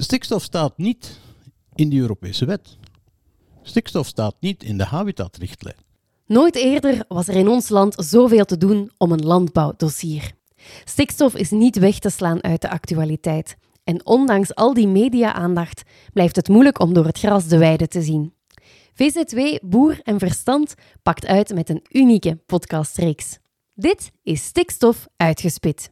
Stikstof staat niet in de Europese wet. Stikstof staat niet in de habitatrichtlijn. Nooit eerder was er in ons land zoveel te doen om een landbouwdossier. Stikstof is niet weg te slaan uit de actualiteit. En ondanks al die media-aandacht blijft het moeilijk om door het gras de weide te zien. VZW Boer en Verstand pakt uit met een unieke podcastreeks. Dit is Stikstof Uitgespit.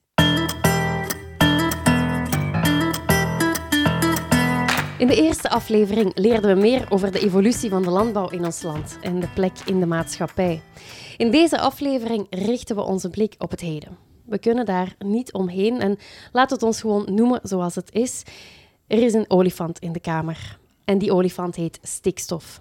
In de eerste aflevering leerden we meer over de evolutie van de landbouw in ons land en de plek in de maatschappij. In deze aflevering richten we onze blik op het heden. We kunnen daar niet omheen en laat het ons gewoon noemen zoals het is. Er is een olifant in de kamer en die olifant heet stikstof.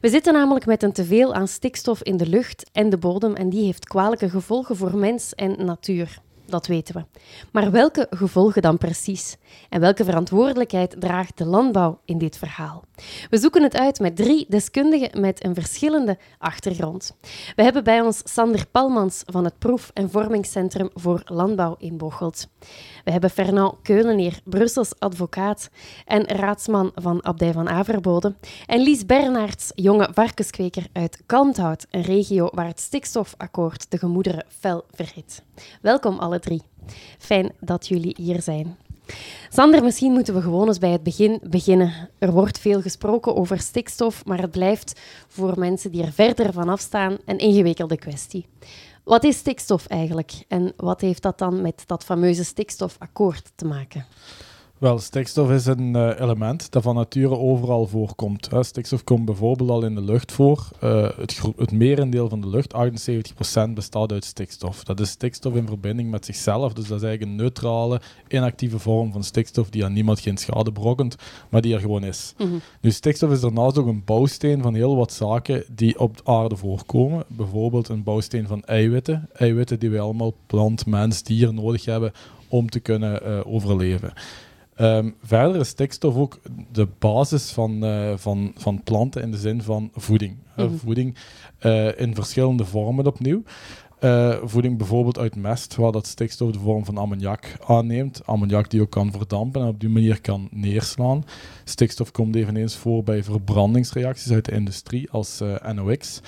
We zitten namelijk met een teveel aan stikstof in de lucht en de bodem en die heeft kwalijke gevolgen voor mens en natuur dat weten we. Maar welke gevolgen dan precies? En welke verantwoordelijkheid draagt de landbouw in dit verhaal? We zoeken het uit met drie deskundigen met een verschillende achtergrond. We hebben bij ons Sander Palmans van het Proef- en Vormingscentrum voor Landbouw in Bocholt. We hebben Fernand Keuleneer, Brussels advocaat en raadsman van Abdij van Averbode. En Lies Bernards, jonge varkenskweker uit Kalmthout, een regio waar het stikstofakkoord de gemoederen fel verhit. Welkom alle drie. Fijn dat jullie hier zijn. Sander, misschien moeten we gewoon eens bij het begin beginnen. Er wordt veel gesproken over stikstof, maar het blijft voor mensen die er verder vanaf staan een ingewikkelde kwestie. Wat is stikstof eigenlijk en wat heeft dat dan met dat fameuze stikstofakkoord te maken? Wel, stikstof is een uh, element dat van nature overal voorkomt. Hè. Stikstof komt bijvoorbeeld al in de lucht voor. Uh, het, het merendeel van de lucht, 78%, bestaat uit stikstof. Dat is stikstof in verbinding met zichzelf. Dus dat is eigenlijk een neutrale, inactieve vorm van stikstof die aan niemand geen schade brokkent, maar die er gewoon is. Mm -hmm. Nu, stikstof is daarnaast ook een bouwsteen van heel wat zaken die op de aarde voorkomen. Bijvoorbeeld een bouwsteen van eiwitten. Eiwitten die wij allemaal, plant, mens, dier nodig hebben om te kunnen uh, overleven. Um, verder is stikstof ook de basis van, uh, van, van planten in de zin van voeding. Mm -hmm. Voeding uh, in verschillende vormen opnieuw. voeding bijvoorbeeld uit mest, waar dat stikstof de vorm van ammoniak aanneemt. Ammoniak die ook kan verdampen en op die manier kan neerslaan. Stikstof komt eveneens voor bij verbrandingsreacties uit de industrie als NOx.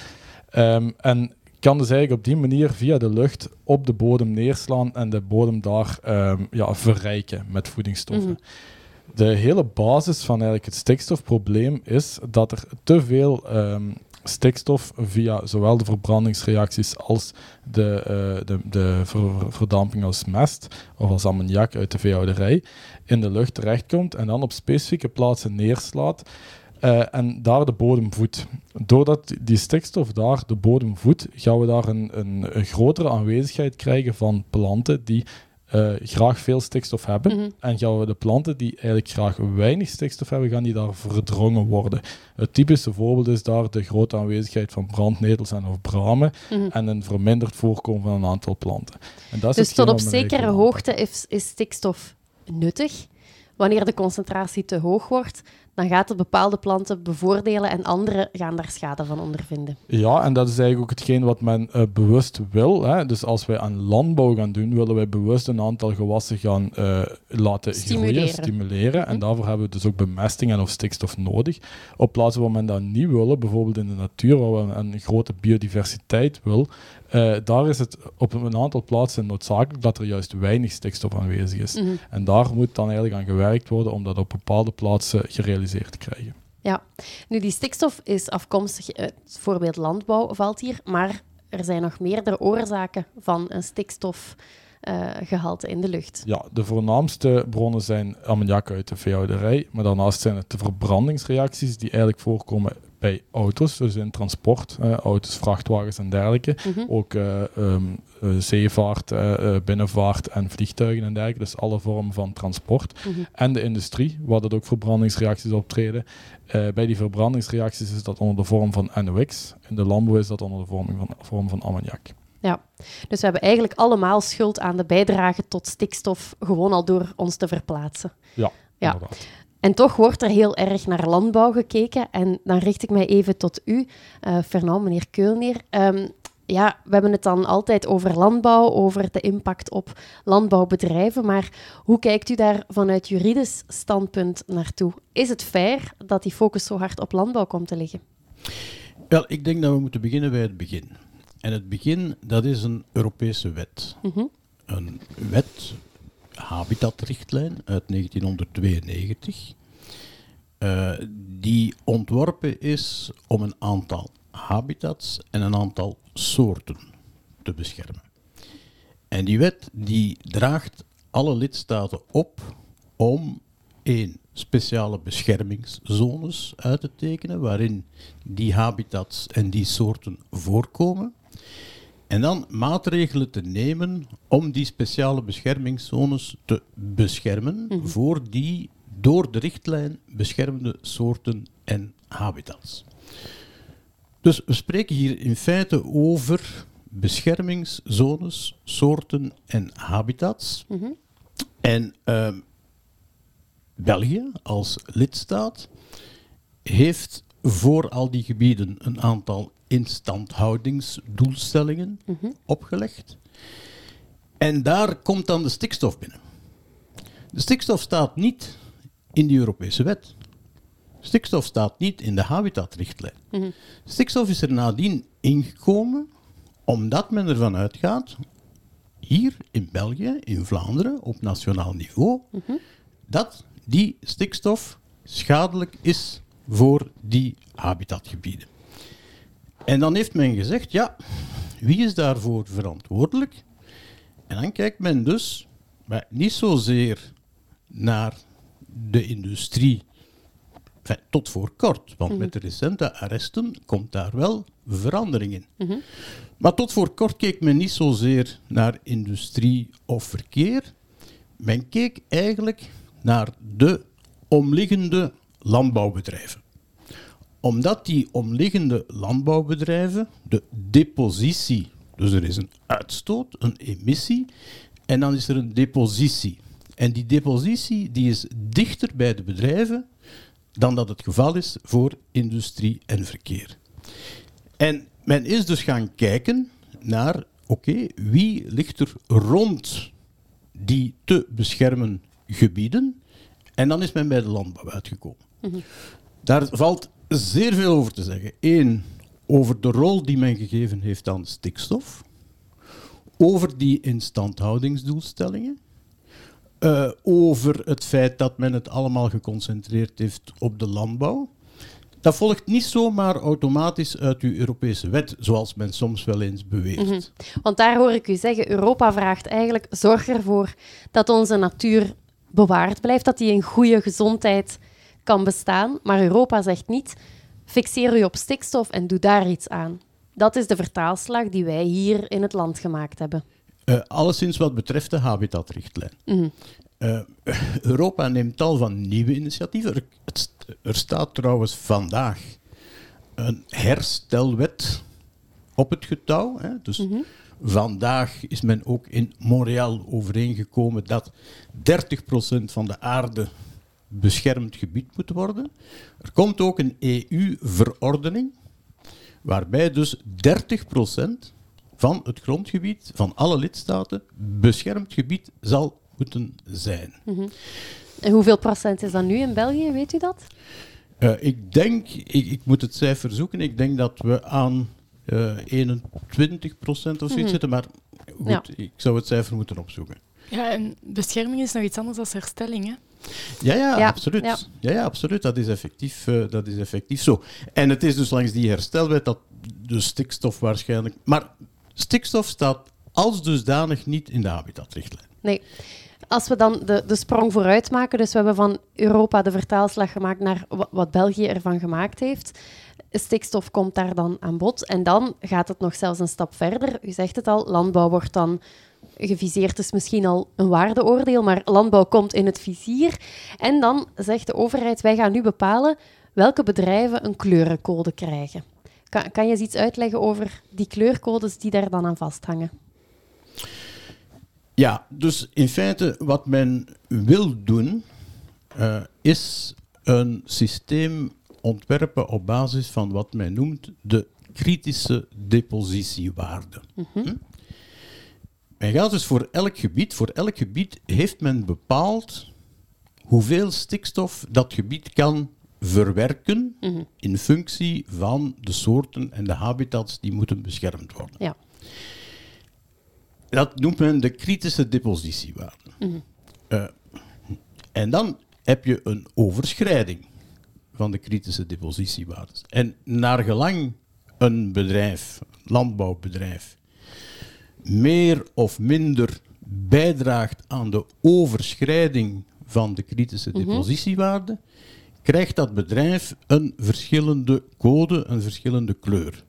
Um, en kan dus eigenlijk op die manier via de lucht op de bodem neerslaan en de bodem daar um, ja, verrijken met voedingsstoffen. Mm -hmm. De hele basis van eigenlijk het stikstofprobleem is dat er te veel um, stikstof via zowel de verbrandingsreacties als de, uh, de, de ver verdamping als mest of als ammoniak uit de veehouderij in de lucht terechtkomt en dan op specifieke plaatsen neerslaat. Uh, en daar de bodem voedt. Doordat die stikstof daar de bodem voedt, gaan we daar een, een, een grotere aanwezigheid krijgen van planten die uh, graag veel stikstof hebben. Mm -hmm. En gaan we de planten die eigenlijk graag weinig stikstof hebben, gaan die daar verdrongen worden. Het typische voorbeeld is daar de grote aanwezigheid van brandnetels en of bramen mm -hmm. en een verminderd voorkomen van een aantal planten. En dat is dus tot op zekere hoogte is, is stikstof nuttig. Wanneer de concentratie te hoog wordt, dan gaat het bepaalde planten bevoordelen en andere gaan daar schade van ondervinden. Ja, en dat is eigenlijk ook hetgeen wat men uh, bewust wil. Hè. Dus als wij aan landbouw gaan doen, willen wij bewust een aantal gewassen gaan uh, laten stimuleren. groeien, stimuleren. En daarvoor hebben we dus ook bemesting en of stikstof nodig. Op plaatsen waar men dat niet wil, bijvoorbeeld in de natuur, waar we een grote biodiversiteit wil, uh, daar is het op een aantal plaatsen noodzakelijk dat er juist weinig stikstof aanwezig is. Mm -hmm. En daar moet dan eigenlijk aan gewerkt worden om dat op bepaalde plaatsen gerealiseerd te krijgen. Ja, nu die stikstof is afkomstig uit voorbeeld landbouw valt hier, maar er zijn nog meerdere oorzaken van een stikstofgehalte uh, in de lucht. Ja, de voornaamste bronnen zijn ammoniak uit de veehouderij, maar daarnaast zijn het de verbrandingsreacties die eigenlijk voorkomen bij auto's, dus in transport, uh, auto's, vrachtwagens en dergelijke. Mm -hmm. Ook uh, um, zeevaart, binnenvaart en vliegtuigen en dergelijke. Dus alle vormen van transport. Mm -hmm. En de industrie, waar dat ook verbrandingsreacties optreden. bij die verbrandingsreacties is dat onder de vorm van NOx. In de landbouw is dat onder de vorm van, vorm van ammoniak. Ja, dus we hebben eigenlijk allemaal schuld aan de bijdrage tot stikstof, gewoon al door ons te verplaatsen. Ja, ja. inderdaad. En toch wordt er heel erg naar landbouw gekeken. En dan richt ik mij even tot u, uh, Fernand, meneer Keulneer. Um, ja, we hebben het dan altijd over landbouw, over de impact op landbouwbedrijven. Maar hoe kijkt u daar vanuit juridisch standpunt naartoe? Is het fair dat die focus zo hard op landbouw komt te liggen? Wel, ik denk dat we moeten beginnen bij het begin. En het begin, dat is een Europese wet. Mhm. Een wet, habitatrichtlijn uit 1992, eh, die ontworpen is om een aantal habitats en een aantal soorten te beschermen. En die wet die draagt alle lidstaten op om één speciale beschermingszones uit te tekenen waarin die habitats en die soorten voorkomen. En dan maatregelen te nemen om die speciale beschermingszones te beschermen voor die door de richtlijn beschermde soorten en habitats. Dus we spreken hier in feite over beschermingszones, soorten en habitats. En ehm, België als lidstaat heeft voor al die gebieden een aantal instandhoudingsdoelstellingen opgelegd. En daar komt dan de stikstof binnen. De stikstof staat niet in die Europese wet. Stikstof staat niet in de habitatrichtlijn. Stikstof is er nadien ingekomen omdat men ervan uitgaat, hier in België, in Vlaanderen, op nationaal niveau, dat die stikstof schadelijk is voor die habitatgebieden. En dan heeft men gezegd, ja, wie is daarvoor verantwoordelijk? En dan kijkt men dus maar niet zozeer naar de industrie, enfin, tot voor kort, want met de recente arresten komt daar wel verandering in. Maar tot voor kort keek men niet zozeer naar industrie of verkeer. Men keek eigenlijk naar de omliggende landbouwbedrijven. Omdat die omliggende landbouwbedrijven de depositie, dus er is een uitstoot, een emissie, en dan is er een depositie. En die depositie die is dichter bij de bedrijven dan dat het geval is voor industrie en verkeer. En men is dus gaan kijken naar, oké, wie ligt er rond die te beschermen gebieden? En dan is men bij de landbouw uitgekomen. Daar valt zeer veel over te zeggen. Eén, over de rol die men gegeven heeft aan stikstof. Over die instandhoudingsdoelstellingen. eh, over het feit dat men het allemaal geconcentreerd heeft op de landbouw. Dat volgt niet zomaar automatisch uit uw Europese wet, zoals men soms wel eens beweert. Want daar hoor ik u zeggen, Europa vraagt eigenlijk, zorg ervoor dat onze natuur bewaard blijft, dat die in goede gezondheid kan bestaan. Maar Europa zegt niet, fixeer u op stikstof en doe daar iets aan. Dat is de vertaalslag die wij hier in het land gemaakt hebben. Eh, alleszins wat betreft de habitatrichtlijn. Eh, Europa neemt tal van nieuwe initiatieven. Er, er staat trouwens vandaag een herstelwet op het getouw. Hè. Dus vandaag is men ook in Montreal overeengekomen dat 30% van de aarde beschermd gebied moet worden. Er komt ook een EU-verordening waarbij dus 30% van het grondgebied van alle lidstaten beschermd gebied zal moeten zijn. En hoeveel procent is dat nu in België, weet u dat? Eh, ik denk, ik, ik moet het cijfer zoeken, ik denk dat we aan eh 21% of zoiets zitten, maar goed, Ja. ik zou het cijfer moeten opzoeken. Ja, en bescherming is nog iets anders dan herstelling. Hè? Ja, ja, Ja, absoluut. ja. Ja. Ja, absoluut. Dat is, effectief, eh, dat is effectief zo. En het is dus langs die herstelwet dat de stikstof waarschijnlijk... Maar stikstof staat als dusdanig niet in de habitatrichtlijn. Nee. Als we dan de, de sprong vooruit maken, dus we hebben van Europa de vertaalslag gemaakt naar wa- wat België ervan gemaakt heeft. Stikstof komt daar dan aan bod. En dan gaat het nog zelfs een stap verder. U zegt het al, landbouw wordt dan geviseerd, is misschien al een waardeoordeel, maar landbouw komt in het vizier. En dan zegt de overheid, wij gaan nu bepalen welke bedrijven een kleurencode krijgen. Kan, kan je eens iets uitleggen over die kleurcodes die daar dan aan vasthangen? Ja, dus in feite wat men wil doen, eh, is een systeem ontwerpen op basis van wat men noemt de kritische depositiewaarde. Hm? Men gaat dus voor elk gebied, voor elk gebied heeft men bepaald hoeveel stikstof dat gebied kan verwerken in functie van de soorten en de habitats die moeten beschermd worden. Ja. Dat noemt men de kritische depositiewaarde. Eh, en dan heb je een overschrijding van de kritische depositiewaardes. En naar gelang een bedrijf, landbouwbedrijf, meer of minder bijdraagt aan de overschrijding van de kritische depositiewaarde, krijgt dat bedrijf een verschillende code, een verschillende kleur.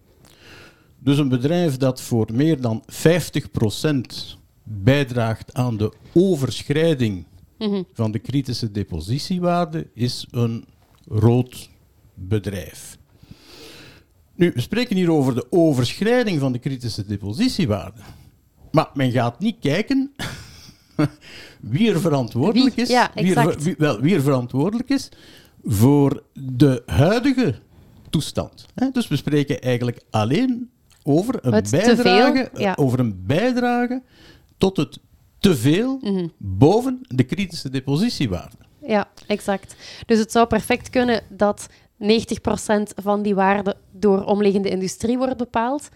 Dus een bedrijf dat voor meer dan 50% bijdraagt aan de overschrijding van de kritische depositiewaarde is een rood bedrijf. Nu, we spreken hier over de overschrijding van de kritische depositiewaarde. Maar men gaat niet kijken wie er verantwoordelijk Wie? is. Ja, wie, er, wie- wel, wie er verantwoordelijk is voor de huidige toestand. Dus we spreken eigenlijk alleen over een, Het bijdrage, ja. over een bijdrage tot het teveel Mhm. boven de kritische depositiewaarde. Ja, exact. Dus het zou perfect kunnen dat 90% van die waarde door omliggende industrie wordt bepaald.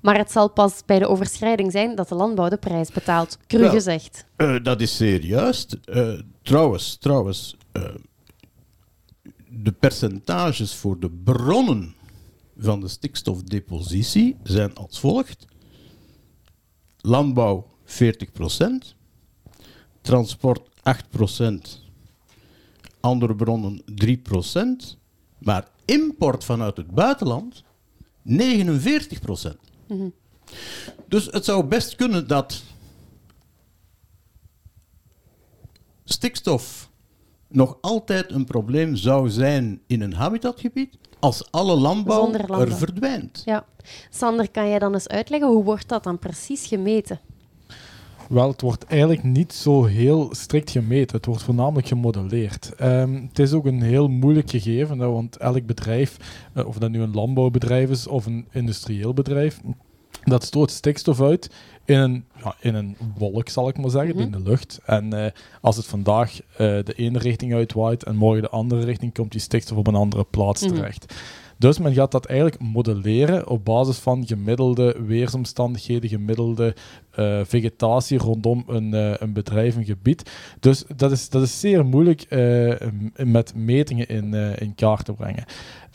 Maar het zal pas bij de overschrijding zijn dat de landbouw de prijs betaalt. Cru gezegd. Eh, dat is zeer juist. Eh, trouwens, trouwens eh, de percentages voor de bronnen van de stikstofdepositie zijn als volgt. Landbouw 40%, transport 8%, andere bronnen 3%, maar import vanuit het buitenland 49%. Dus het zou best kunnen dat stikstof nog altijd een probleem zou zijn in een habitatgebied als alle landbouw, landbouw. er verdwijnt. Ja. Sander, kan jij dan eens uitleggen hoe wordt dat dan precies gemeten? Wel, het wordt eigenlijk niet zo heel strikt gemeten. Het wordt voornamelijk gemodelleerd. Ehm, het is ook een heel moeilijk gegeven, want elk bedrijf, eh, of dat nu een landbouwbedrijf is of een industrieel bedrijf, dat stoot stikstof uit in een, ja, in een wolk, zal ik maar zeggen, Mhm. in de lucht. En eh, als het vandaag eh, de ene richting uitwaait en morgen de andere richting, komt die stikstof op een andere plaats Mhm. terecht. Dus men gaat dat eigenlijk modelleren op basis van gemiddelde weersomstandigheden, gemiddelde eh, vegetatie rondom een, eh, een bedrijf, een gebied. Dus dat is, dat is zeer moeilijk m- met metingen in, in kaart te brengen.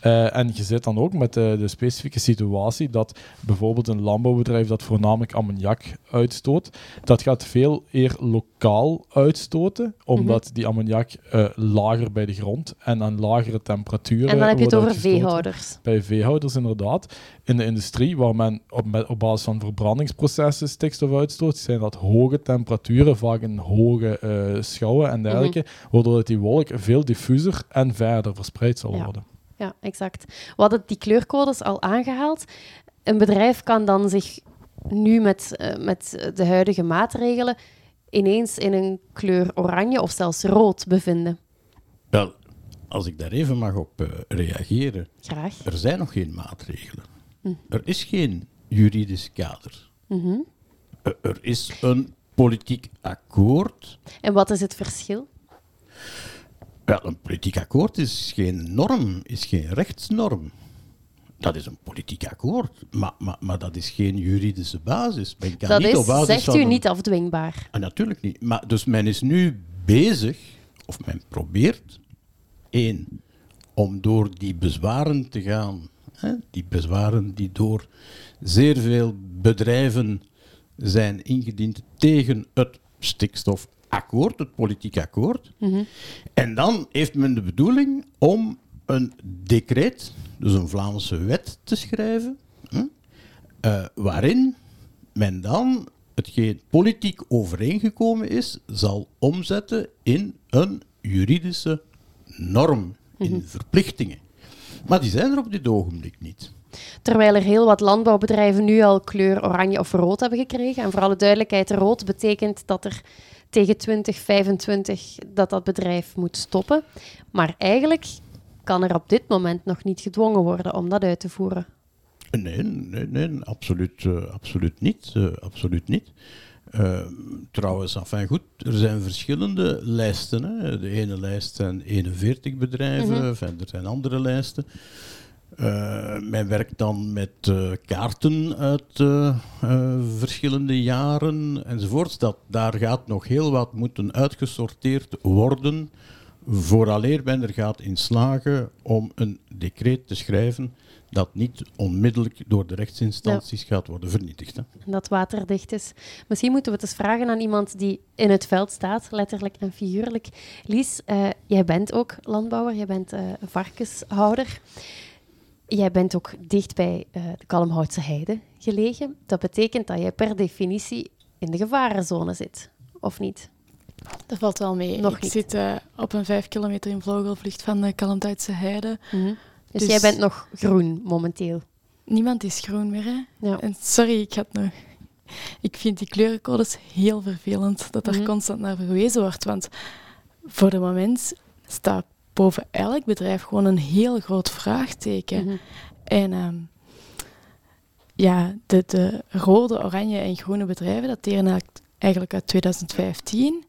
Eh, en je zit dan ook met de, de specifieke situatie dat bijvoorbeeld een landbouwbedrijf dat voornamelijk ammoniak uitstoot, dat gaat veel eer lokaal uitstoten, omdat die ammoniak eh, lager bij de grond en aan lagere temperaturen En dan heb je het over veehouders. bij veehouders inderdaad. In de industrie, waar men op, met, op basis van verbrandingsprocessen stikstof uitstoot, zijn dat hoge temperaturen, vaak in hoge eh, schouwen en dergelijke, waardoor dat die wolk veel diffuser en verder verspreid zal Ja. worden. Ja, exact. We hadden die kleurcodes al aangehaald. Een bedrijf kan dan zich nu met, eh, met de huidige maatregelen ineens in een kleur oranje of zelfs rood bevinden. Wel, als ik daar even mag op eh, reageren. Graag. Er zijn nog geen maatregelen. Er is geen juridisch kader. Mhm. Eh, er is een politiek akkoord. En wat is het verschil? Wel, een politiek akkoord is geen norm, is geen rechtsnorm. Dat is een politiek akkoord, maar, maar, maar dat is geen juridische basis. Men kan Dat niet op is, basis zegt van u, een- niet afdwingbaar. Ah, natuurlijk niet. Maar dus men is nu bezig, of men probeert, één, om door die bezwaren te gaan. Hè, die bezwaren die door zeer veel bedrijven zijn ingediend tegen het stikstofakkoord, het politiek akkoord. En dan heeft men de bedoeling om een decreet, dus een Vlaamse wet, te schrijven, eh, waarin men dan hetgeen politiek overeengekomen is, zal omzetten in een juridische norm, in verplichtingen. Maar die zijn er op dit ogenblik niet. Terwijl er heel wat landbouwbedrijven nu al kleur oranje of rood hebben gekregen. En voor alle duidelijkheid, rood betekent dat er tegen 2025 dat dat bedrijf moet stoppen. Maar eigenlijk kan er op dit moment nog niet gedwongen worden om dat uit te voeren. Nee, nee, nee absoluut, uh, absoluut niet. Uh, absoluut niet. Uh, trouwens, enfin goed, er zijn verschillende lijsten. Hè. De ene lijst zijn 41 bedrijven, mm -hmm. er zijn andere lijsten. Uh, men werkt dan met uh, kaarten uit uh, verschillende jaren enzovoorts. Dat, daar gaat nog heel wat moeten uitgesorteerd worden vooraleer men er gaat in slagen om een decreet te schrijven dat niet onmiddellijk door de rechtsinstanties ja. gaat worden vernietigd. Hè. Dat waterdicht is. Misschien moeten we het eens vragen aan iemand die in het veld staat, letterlijk en figuurlijk. Lies, jij bent ook landbouwer, jij bent varkenshouder. Jij bent ook dicht bij uh, de Kalmhoutse Heide gelegen. Dat betekent dat jij per definitie in de gevarenzone zit, of niet? Dat valt wel mee. Nog ik niet. zit uh, op een vijf kilometer in vogelvlucht van de Kalmthoutse Heide. Mm -hmm. dus, dus, jij bent nog groen momenteel? Niemand is groen meer, hè? Ja. En sorry, ik had nog... Ik vind die kleurencodes heel vervelend, dat daar Mhm. constant naar verwezen wordt. Want voor het moment staat boven elk bedrijf gewoon een heel groot vraagteken. Mhm. En ehm, ja, de, de rode, oranje en groene bedrijven dateren eigenlijk- uit 2015.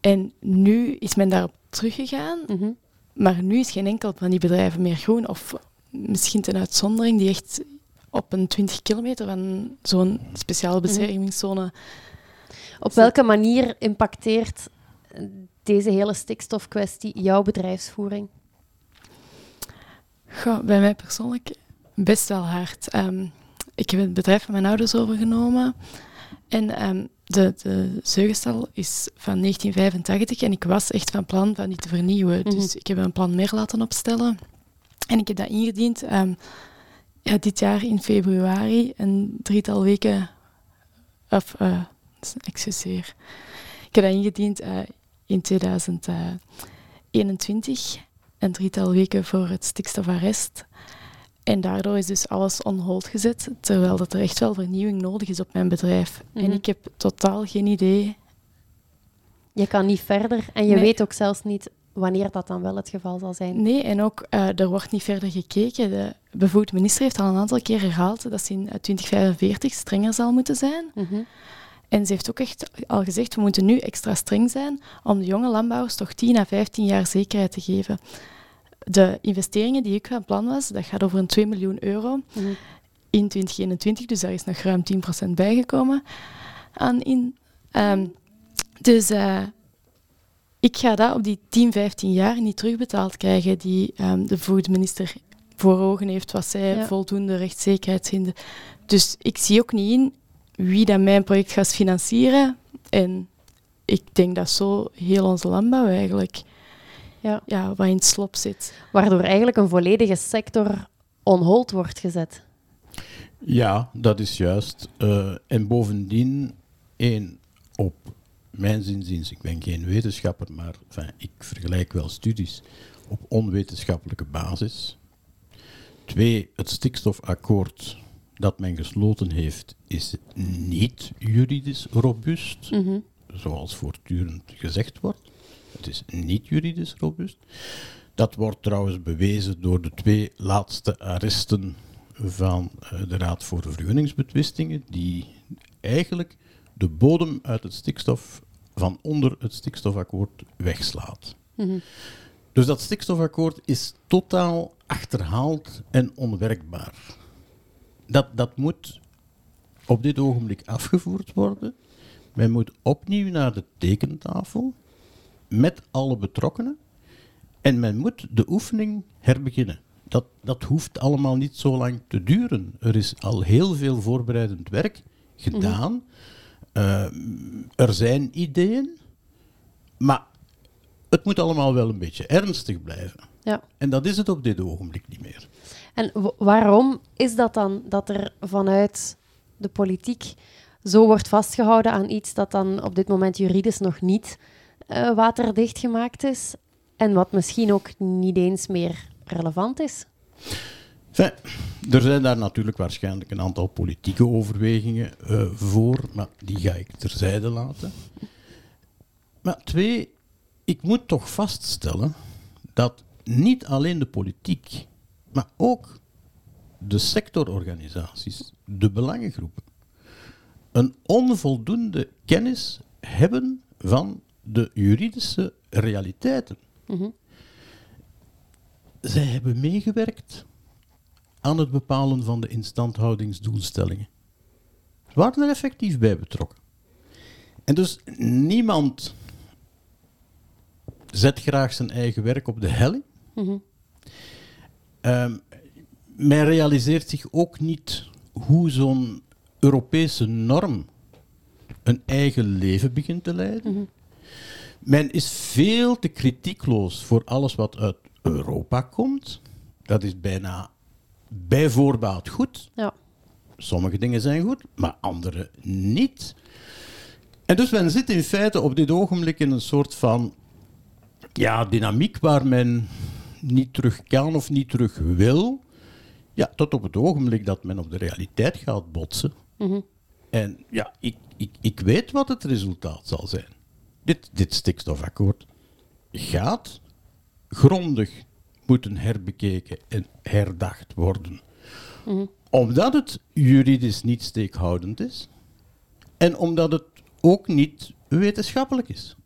En nu is men daarop teruggegaan, Mhm. maar nu is geen enkel van die bedrijven meer groen. Of misschien ten uitzondering die echt op een 20 kilometer van zo'n speciale beschermingszone. Op welke manier impacteert deze hele stikstofkwestie jouw bedrijfsvoering? Goh, bij mij persoonlijk best wel hard. Ehm, ik heb het bedrijf van mijn ouders overgenomen. En ehm, de, de zeugenstal is van 1985 en ik was echt van plan van die te vernieuwen. Mhm. Dus ik heb een plan meer laten opstellen. En ik heb dat ingediend ehm, ja, dit jaar in februari, een drietal weken... Of, eh, excuseer. Ik heb dat ingediend eh, in 2021, een drietal weken voor het stikstofarrest. En daardoor is dus alles on hold gezet, terwijl dat er echt wel vernieuwing nodig is op mijn bedrijf. Mhm. En ik heb totaal geen idee. Je kan niet verder en je Nee. weet ook zelfs niet wanneer dat dan wel het geval zal zijn. Nee, en ook eh, er wordt niet verder gekeken. De bevoegde minister heeft al een aantal keer herhaald dat ze in eh, 2045 strenger zal moeten zijn. Mhm. En ze heeft ook echt al gezegd, we moeten nu extra streng zijn om de jonge landbouwers toch 10 à 15 jaar zekerheid te geven. De investeringen die ik van plan was, dat gaat over een 2 miljoen euro Mhm. in 2021, dus daar is nog ruim 10% bijgekomen aan in. Ehm, dus eh, ik ga dat op die 10, 15 jaar niet terugbetaald krijgen die ehm, de bevoegde minister voor ogen heeft, wat zij Ja. voldoende rechtszekerheid vinden. Dus ik zie ook niet in wie dat mijn project gaat financieren. En ik denk dat zo heel onze landbouw eigenlijk Ja. ja, wat in het slop zit. Waardoor eigenlijk een volledige sector on hold wordt gezet. Ja, dat is juist. Eh, en bovendien, één, op mijn zinziens, ik ben geen wetenschapper, maar enfin, ik vergelijk wel studies op onwetenschappelijke basis. Twee, het stikstofakkoord dat men gesloten heeft, is niet juridisch robuust, Mhm. zoals voortdurend gezegd wordt. Het is niet juridisch robuust. Dat wordt trouwens bewezen door de twee laatste arresten van eh, de Raad voor de Vergunningsbetwistingen, die eigenlijk de bodem uit het stikstof van onder het stikstofakkoord wegslaat. Mhm. Dus dat stikstofakkoord is totaal achterhaald en onwerkbaar. Dat, dat moet op dit ogenblik afgevoerd worden. Men moet opnieuw naar de tekentafel met alle betrokkenen en men moet de oefening herbeginnen. Dat, dat hoeft allemaal niet zo lang te duren. Er is al heel veel voorbereidend werk gedaan. Eh, er zijn ideeën, maar het moet allemaal wel een beetje ernstig blijven. Ja. En dat is het op dit ogenblik niet meer. En waarom is dat dan dat er vanuit de politiek zo wordt vastgehouden aan iets dat dan op dit moment juridisch nog niet eh, waterdicht gemaakt is en wat misschien ook niet eens meer relevant is? Er zijn daar natuurlijk waarschijnlijk een aantal politieke overwegingen eh, voor, maar die ga ik terzijde laten. Maar twee, ik moet toch vaststellen dat niet alleen de politiek, maar ook de sectororganisaties, de belangengroepen, een onvoldoende kennis hebben van de juridische realiteiten. Mhm. Zij hebben meegewerkt aan het bepalen van de instandhoudingsdoelstellingen. Ze waren er effectief bij betrokken. En dus niemand zet graag zijn eigen werk op de helling. Mhm. Ehm, men realiseert zich ook niet hoe zo'n Europese norm een eigen leven begint te leiden. Mhm. Men is veel te kritiekloos voor alles wat uit Europa komt. Dat is bijna bij voorbaat goed. Ja. Sommige dingen zijn goed, maar andere niet. En dus men zit in feite op dit ogenblik in een soort van ja, dynamiek waar men niet terug kan of niet terug wil. Ja, tot op het ogenblik dat men op de realiteit gaat botsen. Mhm. En ja, ik, ik, ik weet wat het resultaat zal zijn. Dit, dit stikstofakkoord gaat grondig moeten herbekeken en herdacht worden. Mhm. Omdat het juridisch niet steekhoudend is en omdat het ook niet wetenschappelijk is.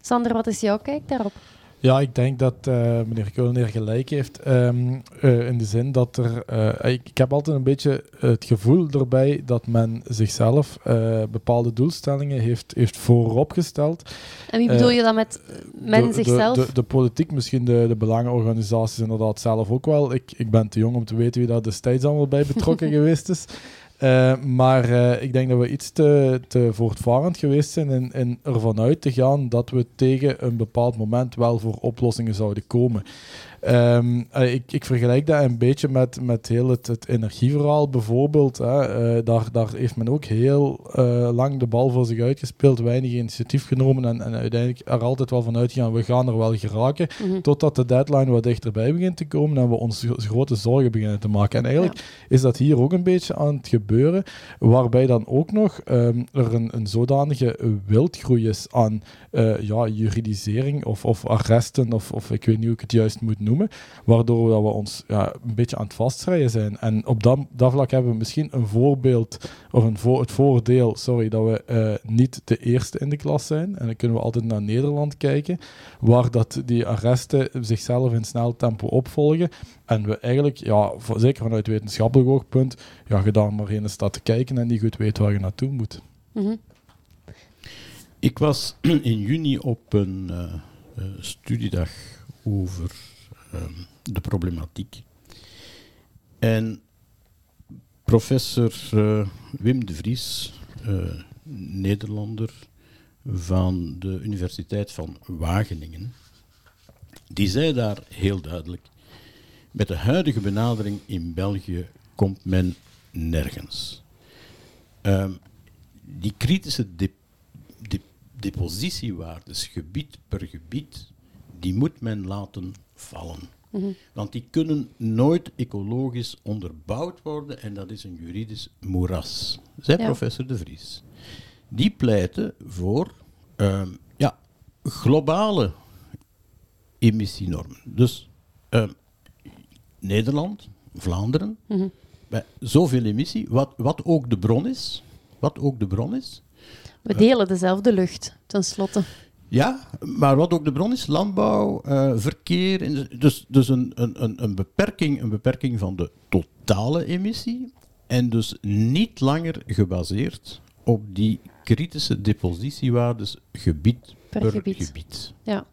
Sander, wat is jouw kijk daarop? Ja, ik denk dat eh, meneer Keuleneer gelijk heeft. ehm, eh, in de zin dat er. eh, ik, ik heb altijd een beetje het gevoel erbij dat men zichzelf bepaalde doelstellingen heeft, heeft vooropgesteld. En wie bedoel je dan met men de, zichzelf? De, de, de politiek, misschien de, de belangenorganisaties inderdaad zelf ook wel. Ik, ik ben te jong om te weten wie daar destijds allemaal bij betrokken geweest is. Eh, maar eh, ik denk dat we iets te, te voortvarend geweest zijn in, in ervan uit te gaan dat we tegen een bepaald moment wel voor oplossingen zouden komen. Ehm, eh, ik, ik vergelijk dat een beetje met, met heel het, het energieverhaal bijvoorbeeld. Hè. Daar, daar heeft men ook heel lang de bal voor zich uitgespeeld, weinig initiatief genomen en, en uiteindelijk er altijd wel van uitgegaan, we gaan er wel geraken, Mhm. totdat de deadline wat dichterbij begint te komen en we ons gro- grote zorgen beginnen te maken. En eigenlijk is dat hier ook een beetje aan het gebeuren, waarbij dan ook nog ehm, er een, een zodanige wildgroei is aan eh, ja, juridisering of, of arresten, of, of ik weet niet hoe ik het juist moet noemen, waardoor dat we ons ja, een beetje aan het vastrijden zijn. En op dat, dat vlak hebben we misschien een voorbeeld, of een het voordeel, sorry, dat we eh, niet de eerste in de klas zijn. En dan kunnen we altijd naar Nederland kijken, waar dat die arresten zichzelf in snel tempo opvolgen. En we eigenlijk, ja, voor- zeker vanuit wetenschappelijk oogpunt, ja, je daar maar in staat te kijken en niet goed weet waar je naartoe moet. Mhm. Ik was in juni op een eh, eh, studiedag over ehm, de problematiek. En professor eh, Wim de Vries, Nederlander van de Universiteit van Wageningen, die zei daar heel duidelijk: met de huidige benadering in België komt men nergens. Ehm, die kritische depositiewaardes, gebied per gebied, die moet men laten vallen. Mhm. Want die kunnen nooit ecologisch onderbouwd worden en dat is een juridisch moeras, zei Ja. professor De Vries. Die pleiten voor ehm, ja, globale emissienormen. Dus ehm, Nederland, Vlaanderen, Mhm. bij zoveel emissie, wat, wat ook de bron is, wat ook de bron is, We delen dezelfde lucht, tenslotte. Ja, maar wat ook de bron is, landbouw, eh, verkeer. Dus, dus een, een, een, een, beperking, een beperking van de totale emissie. En dus niet langer gebaseerd op die kritische depositiewaardes gebied Per per, gebied. gebied. Ja.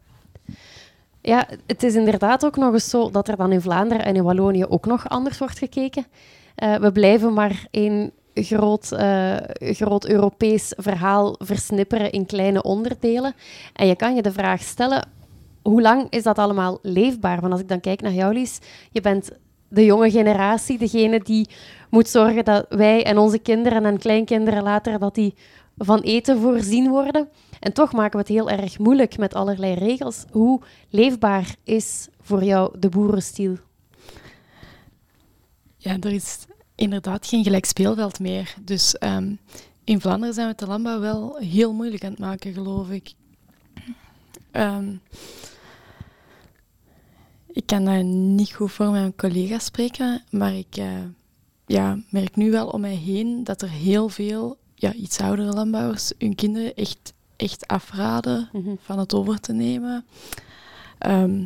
Ja, het is inderdaad ook nog eens zo dat er dan in Vlaanderen en in Wallonië ook nog anders wordt gekeken. Eh, we blijven maar één groot, eh, groot Europees verhaal versnipperen in kleine onderdelen. En je kan je de vraag stellen, hoe lang is dat allemaal leefbaar? Want als ik dan kijk naar jou, Lies, je bent de jonge generatie, degene die moet zorgen dat wij en onze kinderen en kleinkinderen later dat die van eten voorzien worden. En toch maken we het heel erg moeilijk met allerlei regels. Hoe leefbaar is voor jou de boerenstiel? Ja, er is inderdaad geen gelijk speelveld meer. Dus ehm, in Vlaanderen zijn we het de landbouw wel heel moeilijk aan het maken, geloof ik. Ehm, ik kan daar niet goed voor mijn collega's spreken, maar ik eh, ja, merk nu wel om mij heen dat er heel veel ja, iets oudere landbouwers hun kinderen echt, echt afraden Mhm. van het over te nemen. Ehm,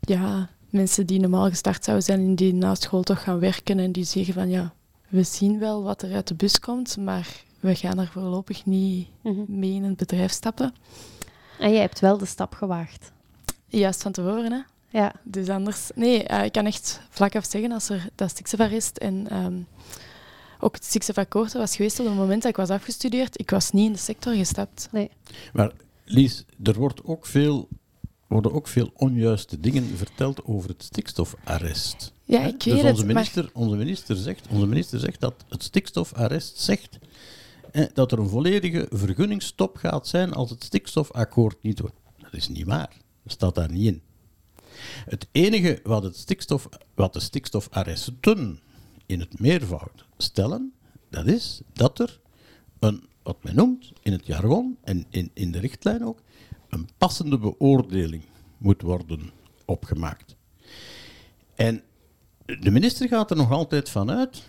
ja, mensen die normaal gestart zouden zijn en die na school toch gaan werken en die zeggen van ja, we zien wel wat er uit de bus komt, maar we gaan er voorlopig niet Mhm. mee in het bedrijf stappen. En jij hebt wel de stap gewaagd. Juist van tevoren, hè. Ja. Dus anders... Nee, eh, ik kan echt vlak af zeggen als er dat stikstofarrest en ehm, ook het stikstofakkoord was geweest op het moment dat ik was afgestudeerd, ik was niet in de sector gestapt. Maar Lies, er wordt ook veel, worden ook veel onjuiste dingen verteld over het stikstofarrest. Ja, ik dus weet onze het, maar... minister, onze, minister zegt, onze minister zegt dat het stikstofarrest zegt eh, dat er een volledige vergunningsstop gaat zijn als het stikstofakkoord niet wordt. Dat is niet waar. Dat staat daar niet in. Het enige wat, het stikstof, wat de stikstofarresten in het meervoud stellen, dat is dat er een, wat men noemt in het jargon en in, in de richtlijn ook, een passende beoordeling moet worden opgemaakt. En de minister gaat er nog altijd van uit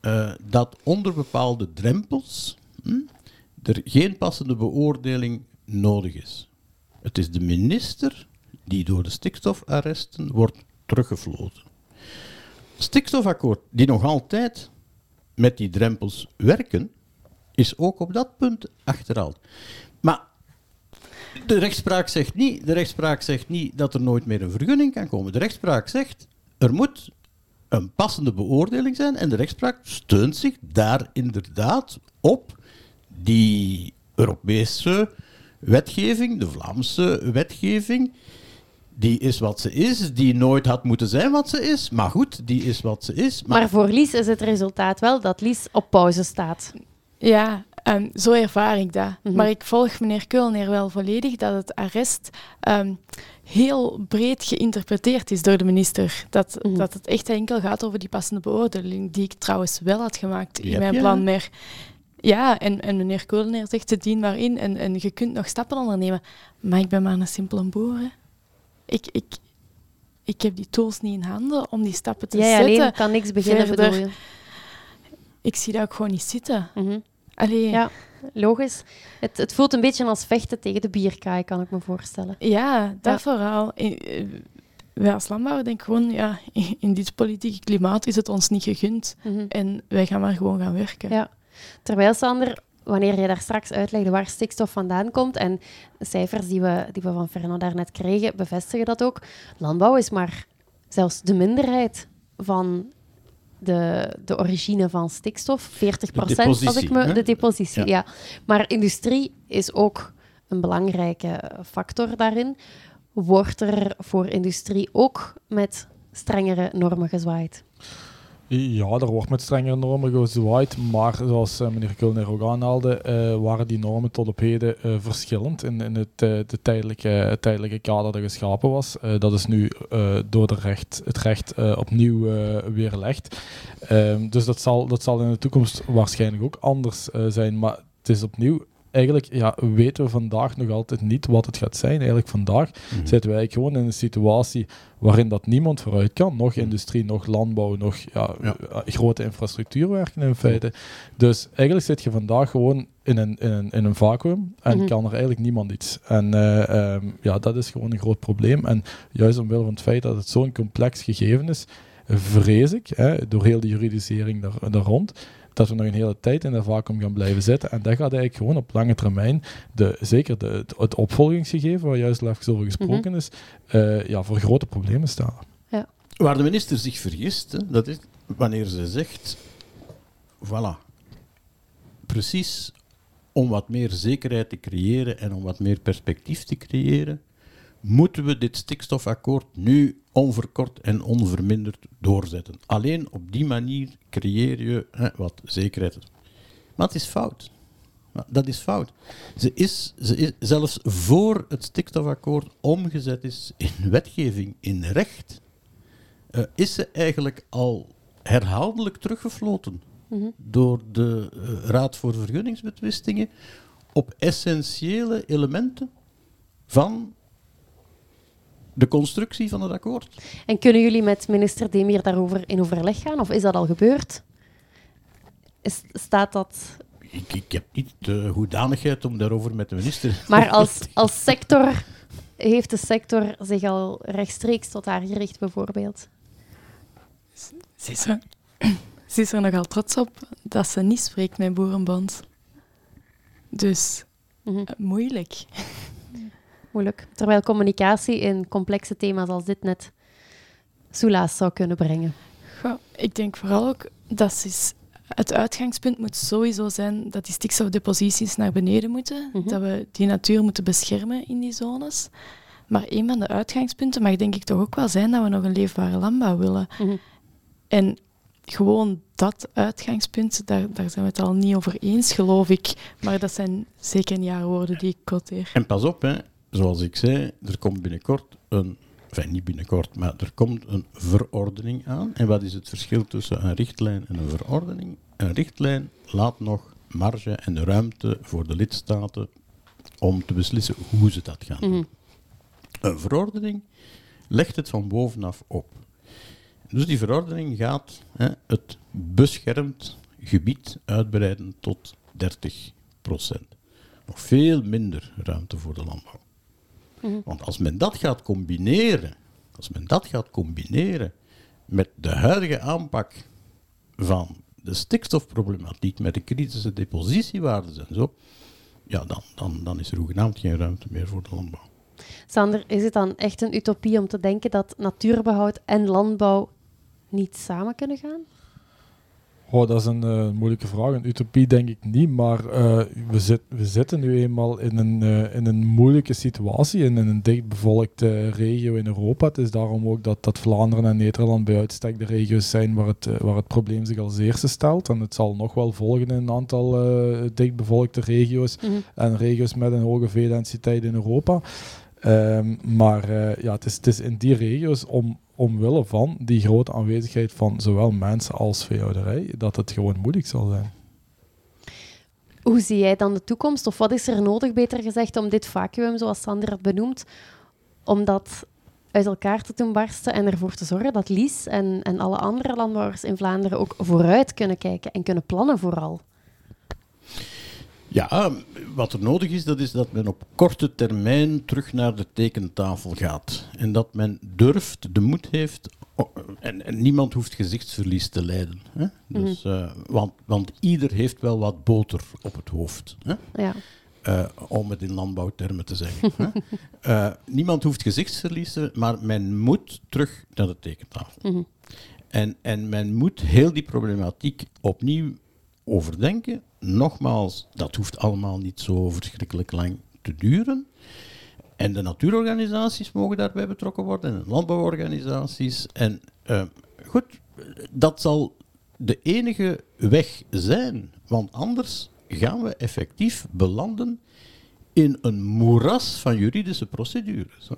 eh, dat onder bepaalde drempels hm, er geen passende beoordeling nodig is. Het is de minister die door de stikstofarresten wordt teruggefloten. Het stikstofakkoord, die nog altijd met die drempels werken, is ook op dat punt achterhaald. Maar de rechtspraak zegt niet, de rechtspraak zegt niet dat er nooit meer een vergunning kan komen. De rechtspraak zegt er moet een passende beoordeling zijn en de rechtspraak steunt zich daar inderdaad op die Europese wetgeving, de Vlaamse wetgeving. Die is wat ze is, die nooit had moeten zijn wat ze is. Maar goed, die is wat ze is. Maar, Maar voor Lies is het resultaat wel dat Lies op pauze staat. Ja, ehm, zo ervaar ik dat. Mhm. Maar ik volg meneer Keulner wel volledig dat het arrest ehm, heel breed geïnterpreteerd is door de minister. Dat, Mhm. dat het echt enkel gaat over die passende beoordeling, die ik trouwens wel had gemaakt in mijn plan. Maar ja, en, en meneer Keulner zegt het dien maar in en, en je kunt nog stappen ondernemen. Maar ik ben maar een simpele boer. hè. Ik, ik, ik heb die tools niet in handen om die stappen te Jij zetten. alleen kan niks beginnen, verder. Ik zie dat ook gewoon niet zitten. Mhm. Allee, Ja, logisch. Het, het voelt een beetje als vechten tegen de bierkaai, kan ik me voorstellen. Ja, dat Ja. vooral. Eh, Wij als landbouwer denken gewoon, ja, in in dit politieke klimaat is het ons niet gegund. Mhm. En wij gaan maar gewoon gaan werken. Ja. Terwijl, Sander, wanneer je daar straks uitlegde waar stikstof vandaan komt, en de cijfers die we, die we van Fernand daarnet kregen, bevestigen dat ook. Landbouw is maar zelfs de minderheid van de, de origine van stikstof. 40 procent, als ik me... hè? De depositie, Ja. ja. Maar industrie is ook een belangrijke factor daarin. Wordt er voor industrie ook met strengere normen gezwaaid? Ja, er wordt met strengere normen gezwaaid, maar zoals eh, meneer Kulner ook aanhaalde, eh, waren die normen tot op heden eh, verschillend in, in het, de tijdelijke, tijdelijke kader dat geschapen was. Dat is nu door de recht, het recht opnieuw weerlegd. Ehm, dus dat zal, dat zal in de toekomst waarschijnlijk ook anders zijn, maar het is opnieuw... Eigenlijk ja, weten we vandaag nog altijd niet wat het gaat zijn. Eigenlijk vandaag Mhm. zitten wij gewoon in een situatie waarin dat niemand vooruit kan. Nog Mhm. industrie, nog landbouw, nog ja, Ja. eh, grote infrastructuurwerken in feite. Dus eigenlijk zit je vandaag gewoon in een, in een, in een vacuüm en Mhm. kan er eigenlijk niemand iets. En eh, ehm, ja, dat is gewoon een groot probleem. En juist omwille van het feit dat het zo'n complex gegeven is, vrees ik, hè, door heel de juridisering daar, daar rond, dat we nog een hele tijd in dat vacuüm gaan blijven zitten. En dat gaat eigenlijk gewoon op lange termijn, de, zeker de, het, het opvolgingsgegeven, waar juist even over gesproken is, eh, ja, voor grote problemen staan. Waar de minister zich vergist, hè, dat is wanneer ze zegt, voilà, precies om wat meer zekerheid te creëren en om wat meer perspectief te creëren, moeten we dit stikstofakkoord nu onverkort en onverminderd doorzetten. Alleen op die manier creëer je hè, wat zekerheid. Maar het is fout. Dat is fout. Ze is, ze is zelfs voor het stikstofakkoord omgezet is in wetgeving, in recht, eh, is ze eigenlijk al herhaaldelijk teruggefloten Mhm. door de eh, Raad voor Vergunningsbetwistingen op essentiële elementen van de constructie van het akkoord. En kunnen jullie met minister Demir daarover in overleg gaan? Of is dat al gebeurd? Is, staat dat... Ik, ik heb niet de hoedanigheid om daarover met de minister... Maar als, als sector, heeft de sector zich al rechtstreeks tot haar gericht, bijvoorbeeld? Ze is, er, ze is er nogal trots op dat ze niet spreekt met Boerenbond. Dus Mhm. eh, moeilijk. Moeilijk. Terwijl communicatie in complexe thema's als dit net soelaas zou kunnen brengen. Goh, ik denk vooral ook dat is- het uitgangspunt moet sowieso zijn dat die stikstofdeposities naar beneden moeten. Mhm. Dat we die natuur moeten beschermen in die zones. Maar een van de uitgangspunten mag denk ik toch ook wel zijn dat we nog een leefbare landbouw willen. Mhm. En gewoon dat uitgangspunt, daar, daar zijn we het al niet over eens, geloof ik. Maar dat zijn zeker niet haar woorden die ik quoteer. En pas op, hè, zoals ik zei, er komt binnenkort een... Enfin, niet binnenkort, maar er komt een verordening aan. En wat is het verschil tussen een richtlijn en een verordening? Een richtlijn laat nog marge en ruimte voor de lidstaten om te beslissen hoe ze dat gaan doen. Mhm. Een verordening legt het van bovenaf op. Dus die verordening gaat hè, het beschermd gebied uitbreiden tot 30% Nog veel minder ruimte voor de landbouw. Mhm. Want als men dat gaat combineren, als men dat gaat combineren met de huidige aanpak van de stikstofproblematiek, met de kritische depositiewaarden en zo, ja, dan, dan, dan is er hoegenaamd geen ruimte meer voor de landbouw. Sander, is het dan echt een utopie om te denken dat natuurbehoud en landbouw niet samen kunnen gaan? Oh, dat is een eh, moeilijke vraag. Een utopie denk ik niet, maar eh, we, zit, we zitten nu eenmaal in een, eh, in een moeilijke situatie, in een dichtbevolkte regio in Europa. Het is daarom ook dat, dat Vlaanderen en Nederland bij uitstek de regio's zijn waar het, waar het probleem zich als eerste stelt. En het zal nog wel volgen in een aantal dichtbevolkte regio's Mhm. en regio's met een hoge veedensiteit in Europa. Ehm, maar eh, ja, het is, het is in die regio's om, omwille van die grote aanwezigheid van zowel mensen als veehouderij, dat het gewoon moeilijk zal zijn. Hoe zie jij dan de toekomst? Of wat is er nodig, beter gezegd, om dit vacuüm, zoals Sander het benoemt, om dat uit elkaar te doen barsten en ervoor te zorgen dat Lies en, en alle andere landbouwers in Vlaanderen ook vooruit kunnen kijken en kunnen plannen vooral? Ja, wat er nodig is, dat is dat men op korte termijn terug naar de tekentafel gaat. En dat men durft, de moed heeft, en, en niemand hoeft gezichtsverlies te lijden. Hè? Dus, eh, want, want ieder heeft wel wat boter op het hoofd. Hè? Ja. Eh, om het in landbouwtermen te zeggen. hè. Eh, niemand hoeft gezichtsverlies, te- maar men moet terug naar de tekentafel. Mhm. En, en men moet heel die problematiek opnieuw overdenken. Nogmaals, dat hoeft allemaal niet zo verschrikkelijk lang te duren. En de natuurorganisaties mogen daarbij betrokken worden, en de landbouworganisaties. En eh, goed, dat zal de enige weg zijn, want anders gaan we effectief belanden in een moeras van juridische procedures.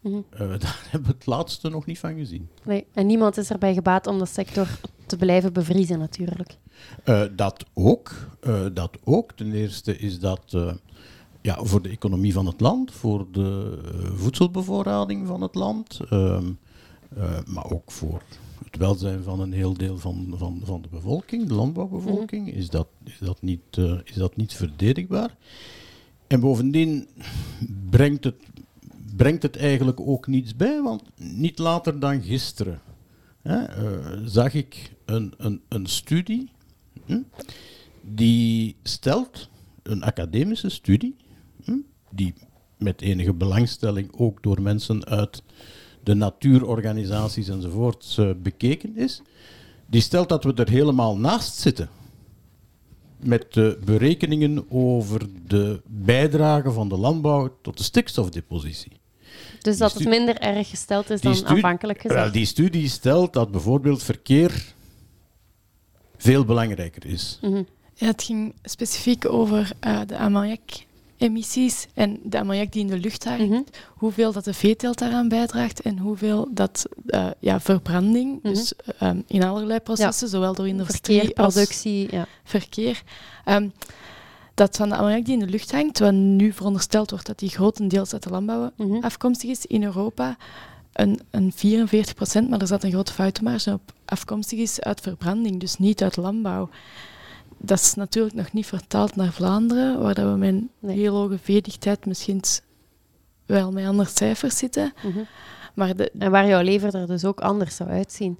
Mhm. Eh, daar hebben we het laatste nog niet van gezien. Nee, en niemand is erbij gebaat om de sector te blijven bevriezen, natuurlijk. Eh, dat ook. eh, dat ook. Ten eerste is dat eh, ja, voor de economie van het land, voor de voedselbevoorrading van het land, ehm, eh, maar ook voor het welzijn van een heel deel van, van, van de bevolking, de landbouwbevolking, is, dat, is, dat niet, is dat niet verdedigbaar. En bovendien brengt het, brengt het eigenlijk ook niets bij, want niet later dan gisteren eh, zag ik een, een, een studie hm, die stelt, een academische studie, hm, die met enige belangstelling ook door mensen uit de natuurorganisaties enzovoort eh, bekeken is, die stelt dat we er helemaal naast zitten met de berekeningen over de bijdrage van de landbouw tot de stikstofdepositie. Dus dat het minder erg gesteld is dan stu- aanvankelijk Wel, gezegd. die studie stelt dat bijvoorbeeld verkeer veel belangrijker is. Mhm. Ja, het ging specifiek over eh, de ammoniak-emissies en de ammoniak die in de lucht hangt. Mhm. Hoeveel dat de veeteelt daaraan bijdraagt en hoeveel dat eh, ja, verbranding, Mhm. dus ehm, in allerlei processen, zowel door industrie Verkeer, als productie, ja. verkeer, ehm, dat van de ammoniak die in de lucht hangt, wat nu verondersteld wordt dat die grotendeels uit de landbouw Mhm. afkomstig is in Europa, een, een 44% maar er zat een grote foutenmarge op, afkomstig is uit verbranding, dus niet uit landbouw. Dat is natuurlijk nog niet vertaald naar Vlaanderen, waar dat we met een Nee. heel hoge veedichtheid misschien wel met andere cijfers zitten. Mhm. Maar de, En waar jouw lever er dus ook anders zou uitzien.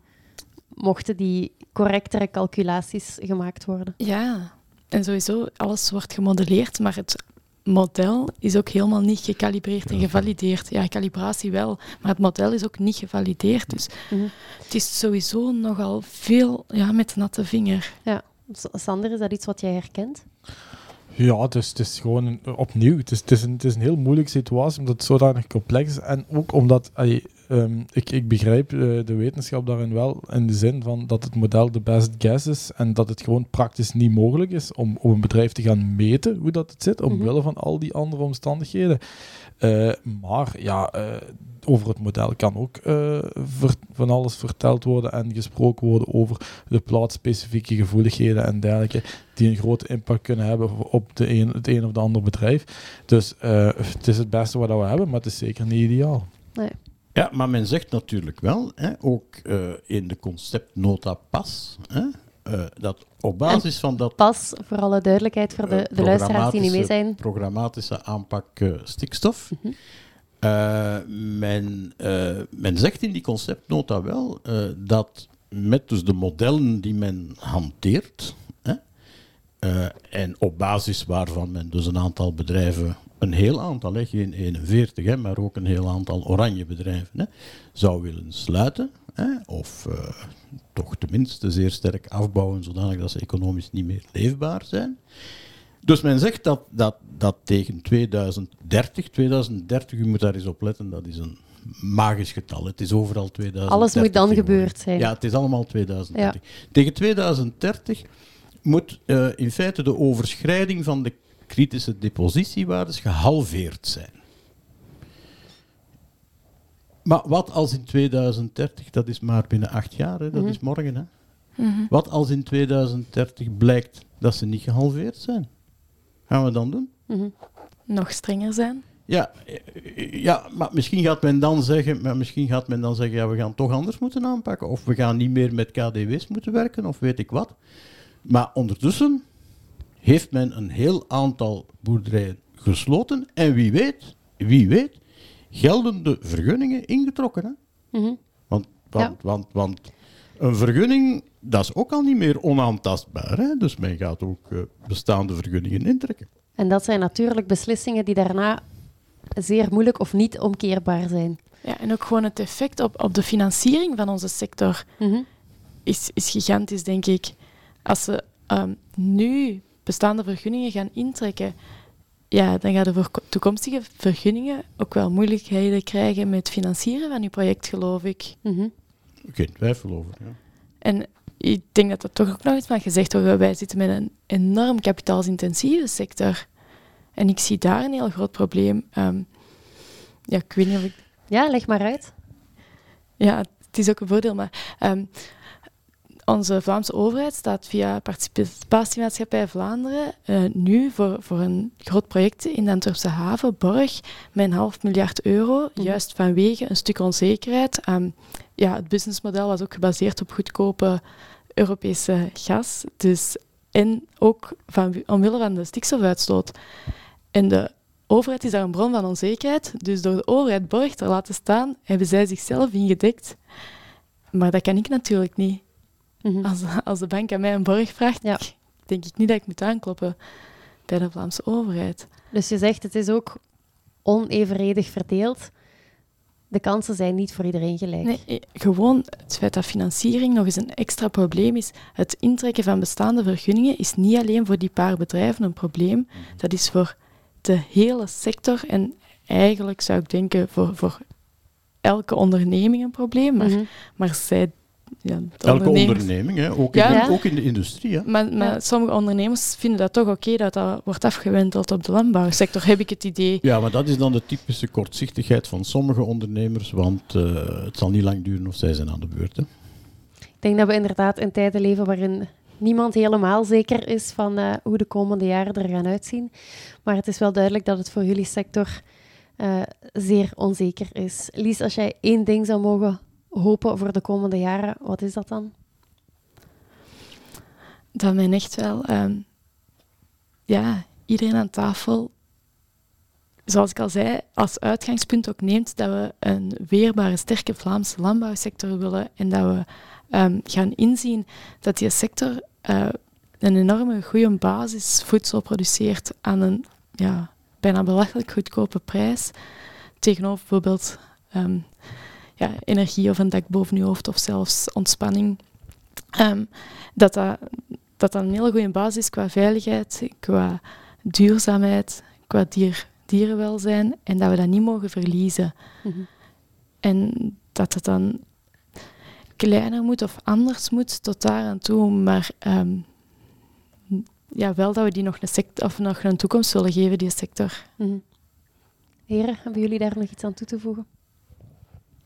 Mochten die correctere calculaties gemaakt worden. Ja, en sowieso, alles wordt gemodelleerd, maar het model is ook helemaal niet gecalibreerd en gevalideerd. Ja, calibratie wel, maar het model is ook niet gevalideerd. Dus Mhm. het is sowieso nogal veel ja, met natte vinger. S- Sander, is dat iets wat jij herkent? Ja, het is, het is gewoon een- opnieuw. Het is, het, is een, het is een heel moeilijke situatie omdat het zodanig complex is. En ook omdat allee, ehm, ik, ik begrijp eh, de wetenschap daarin wel in de zin van dat het model de best guess is en dat het gewoon praktisch niet mogelijk is om, om een bedrijf te gaan meten hoe dat het zit, omwille Mhm. van al die andere omstandigheden. Eh, maar ja, eh, over het model kan ook van alles verteld worden en gesproken worden over de plaatsspecifieke gevoeligheden en dergelijke die een grote impact kunnen hebben op de een, het een of de ander bedrijf. Dus het is het beste wat we hebben, maar het is zeker niet ideaal. Ja, maar men zegt natuurlijk wel, hè, ook eh, in de conceptnota PAS, hè, eh, dat op basis van dat Pas, voor alle duidelijkheid, voor de, eh, de luisteraars die niet mee zijn. programmatische aanpak stikstof. Mhm. Men, men zegt in die conceptnota wel dat met dus de modellen die men hanteert, en op basis waarvan men dus een aantal bedrijven, een heel aantal, hè, geen 41, hè, maar ook een heel aantal oranje bedrijven, hè, zou willen sluiten, hè, of eh, toch tenminste zeer sterk afbouwen, zodanig dat ze economisch niet meer leefbaar zijn. Dus men zegt dat, dat, dat tegen 2030, 2030, u moet daar eens op letten, dat is een magisch getal. Het is overal 2030. Alles moet dan gebeurd zijn. Ja, het is allemaal 2030. Tegen 2030 moet eh, in feite de overschrijding van de kritische depositiewaardes gehalveerd zijn. Maar wat als in 2030, dat is maar binnen acht jaar, hè, dat Mhm. is morgen. Hè? Mhm. Wat als in 2030 blijkt dat ze niet gehalveerd zijn? Gaan we dan doen? Mhm. Nog strenger zijn. Ja, ja, maar misschien gaat men dan zeggen, maar misschien gaat men dan zeggen, ja, we gaan toch anders moeten aanpakken, of we gaan niet meer met KDW's moeten werken, of weet ik wat. Maar ondertussen heeft men een heel aantal boerderijen gesloten en wie weet, wie weet, geldende vergunningen ingetrokken. Hè? Mhm. Want, want, want, want een vergunning, dat is ook al niet meer onaantastbaar. Hè? Dus men gaat ook eh, bestaande vergunningen intrekken. En dat zijn natuurlijk beslissingen die daarna zeer moeilijk of niet omkeerbaar zijn. Ja, en ook gewoon het effect op, op de financiering van onze sector Mhm. is, is gigantisch, denk ik. Als ze ehm, nu bestaande vergunningen gaan intrekken, ja, dan gaan de voor toekomstige vergunningen ook wel moeilijkheden krijgen met het financieren van uw project, geloof ik. Mhm. Geen twijfel over. Ja. En ik denk dat dat toch ook nog iets mag gezegd worden. Wij zitten met een enorm kapitaalsintensieve sector. En ik zie daar een heel groot probleem. Ehm, ja, ik weet niet of ik Ja, leg maar uit. Ja, het is ook een voordeel, maar ehm, onze Vlaamse overheid staat via Participatiemaatschappij Vlaanderen eh, nu voor, voor een groot project in de Antwerpse haven, Borg, met een half miljard euro, Mhm. juist vanwege een stuk onzekerheid. Ehm, ja, het businessmodel was ook gebaseerd op goedkope Europese gas, dus, en ook van, omwille van de stikstofuitstoot. En de overheid is daar een bron van onzekerheid. Dus door de overheid borg te laten staan, hebben zij zichzelf ingedekt. Maar dat kan ik natuurlijk niet. Mhm. Als, als de bank aan mij een borg vraagt, Ja. denk ik niet dat ik moet aankloppen bij de Vlaamse overheid. Dus je zegt het is ook onevenredig verdeeld. De kansen zijn niet voor iedereen gelijk. Nee, eh, gewoon het feit dat financiering nog eens een extra probleem is. Het intrekken van bestaande vergunningen is niet alleen voor die paar bedrijven een probleem. Dat is voor de hele sector en eigenlijk zou ik denken voor, voor elke onderneming een probleem. Maar, Mhm. maar zij... Ja, Elke onderneming, hè? Ook, Ja. in, de- ook in de industrie. Hè? Maar, maar Ja. sommige ondernemers vinden dat toch oké dat dat wordt afgewendeld op de landbouwsector, heb ik het idee. Ja, maar dat is dan de typische kortzichtigheid van sommige ondernemers, want eh, het zal niet lang duren of zij zijn aan de beurt. Hè? Ik denk dat we inderdaad in tijden leven waarin niemand helemaal zeker is van eh, hoe de komende jaren er gaan uitzien. Maar het is wel duidelijk dat het voor jullie sector eh, zeer onzeker is. Lies, als jij één ding zou mogen hopen voor de komende jaren, wat is dat dan? Dat men echt wel, ehm, ja, iedereen aan tafel, zoals ik al zei, als uitgangspunt ook neemt dat we een weerbare, sterke Vlaamse landbouwsector willen en dat we ehm, gaan inzien dat die sector eh, een enorme goede basisvoedsel produceert aan een ja, bijna belachelijk goedkope prijs tegenover bijvoorbeeld ehm, ja, energie of een dak boven je hoofd of zelfs ontspanning. Ehm, dat, dat, dat dat een hele goede basis is qua veiligheid, qua duurzaamheid, qua dier, dierenwelzijn en dat we dat niet mogen verliezen. Mhm. En dat het dan kleiner moet of anders moet tot daar aan toe, maar ehm, ja, wel dat we die nog een, sect of nog een toekomst willen geven, die sector. Mhm. Heren, hebben jullie daar nog iets aan toe te voegen?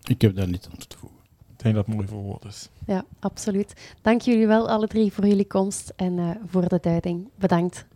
Ik heb daar niet aan toe te voegen. Ik denk dat het mooi verwoord is. Ja, absoluut. Dank jullie wel alle drie voor jullie komst en eh, voor de duiding. Bedankt.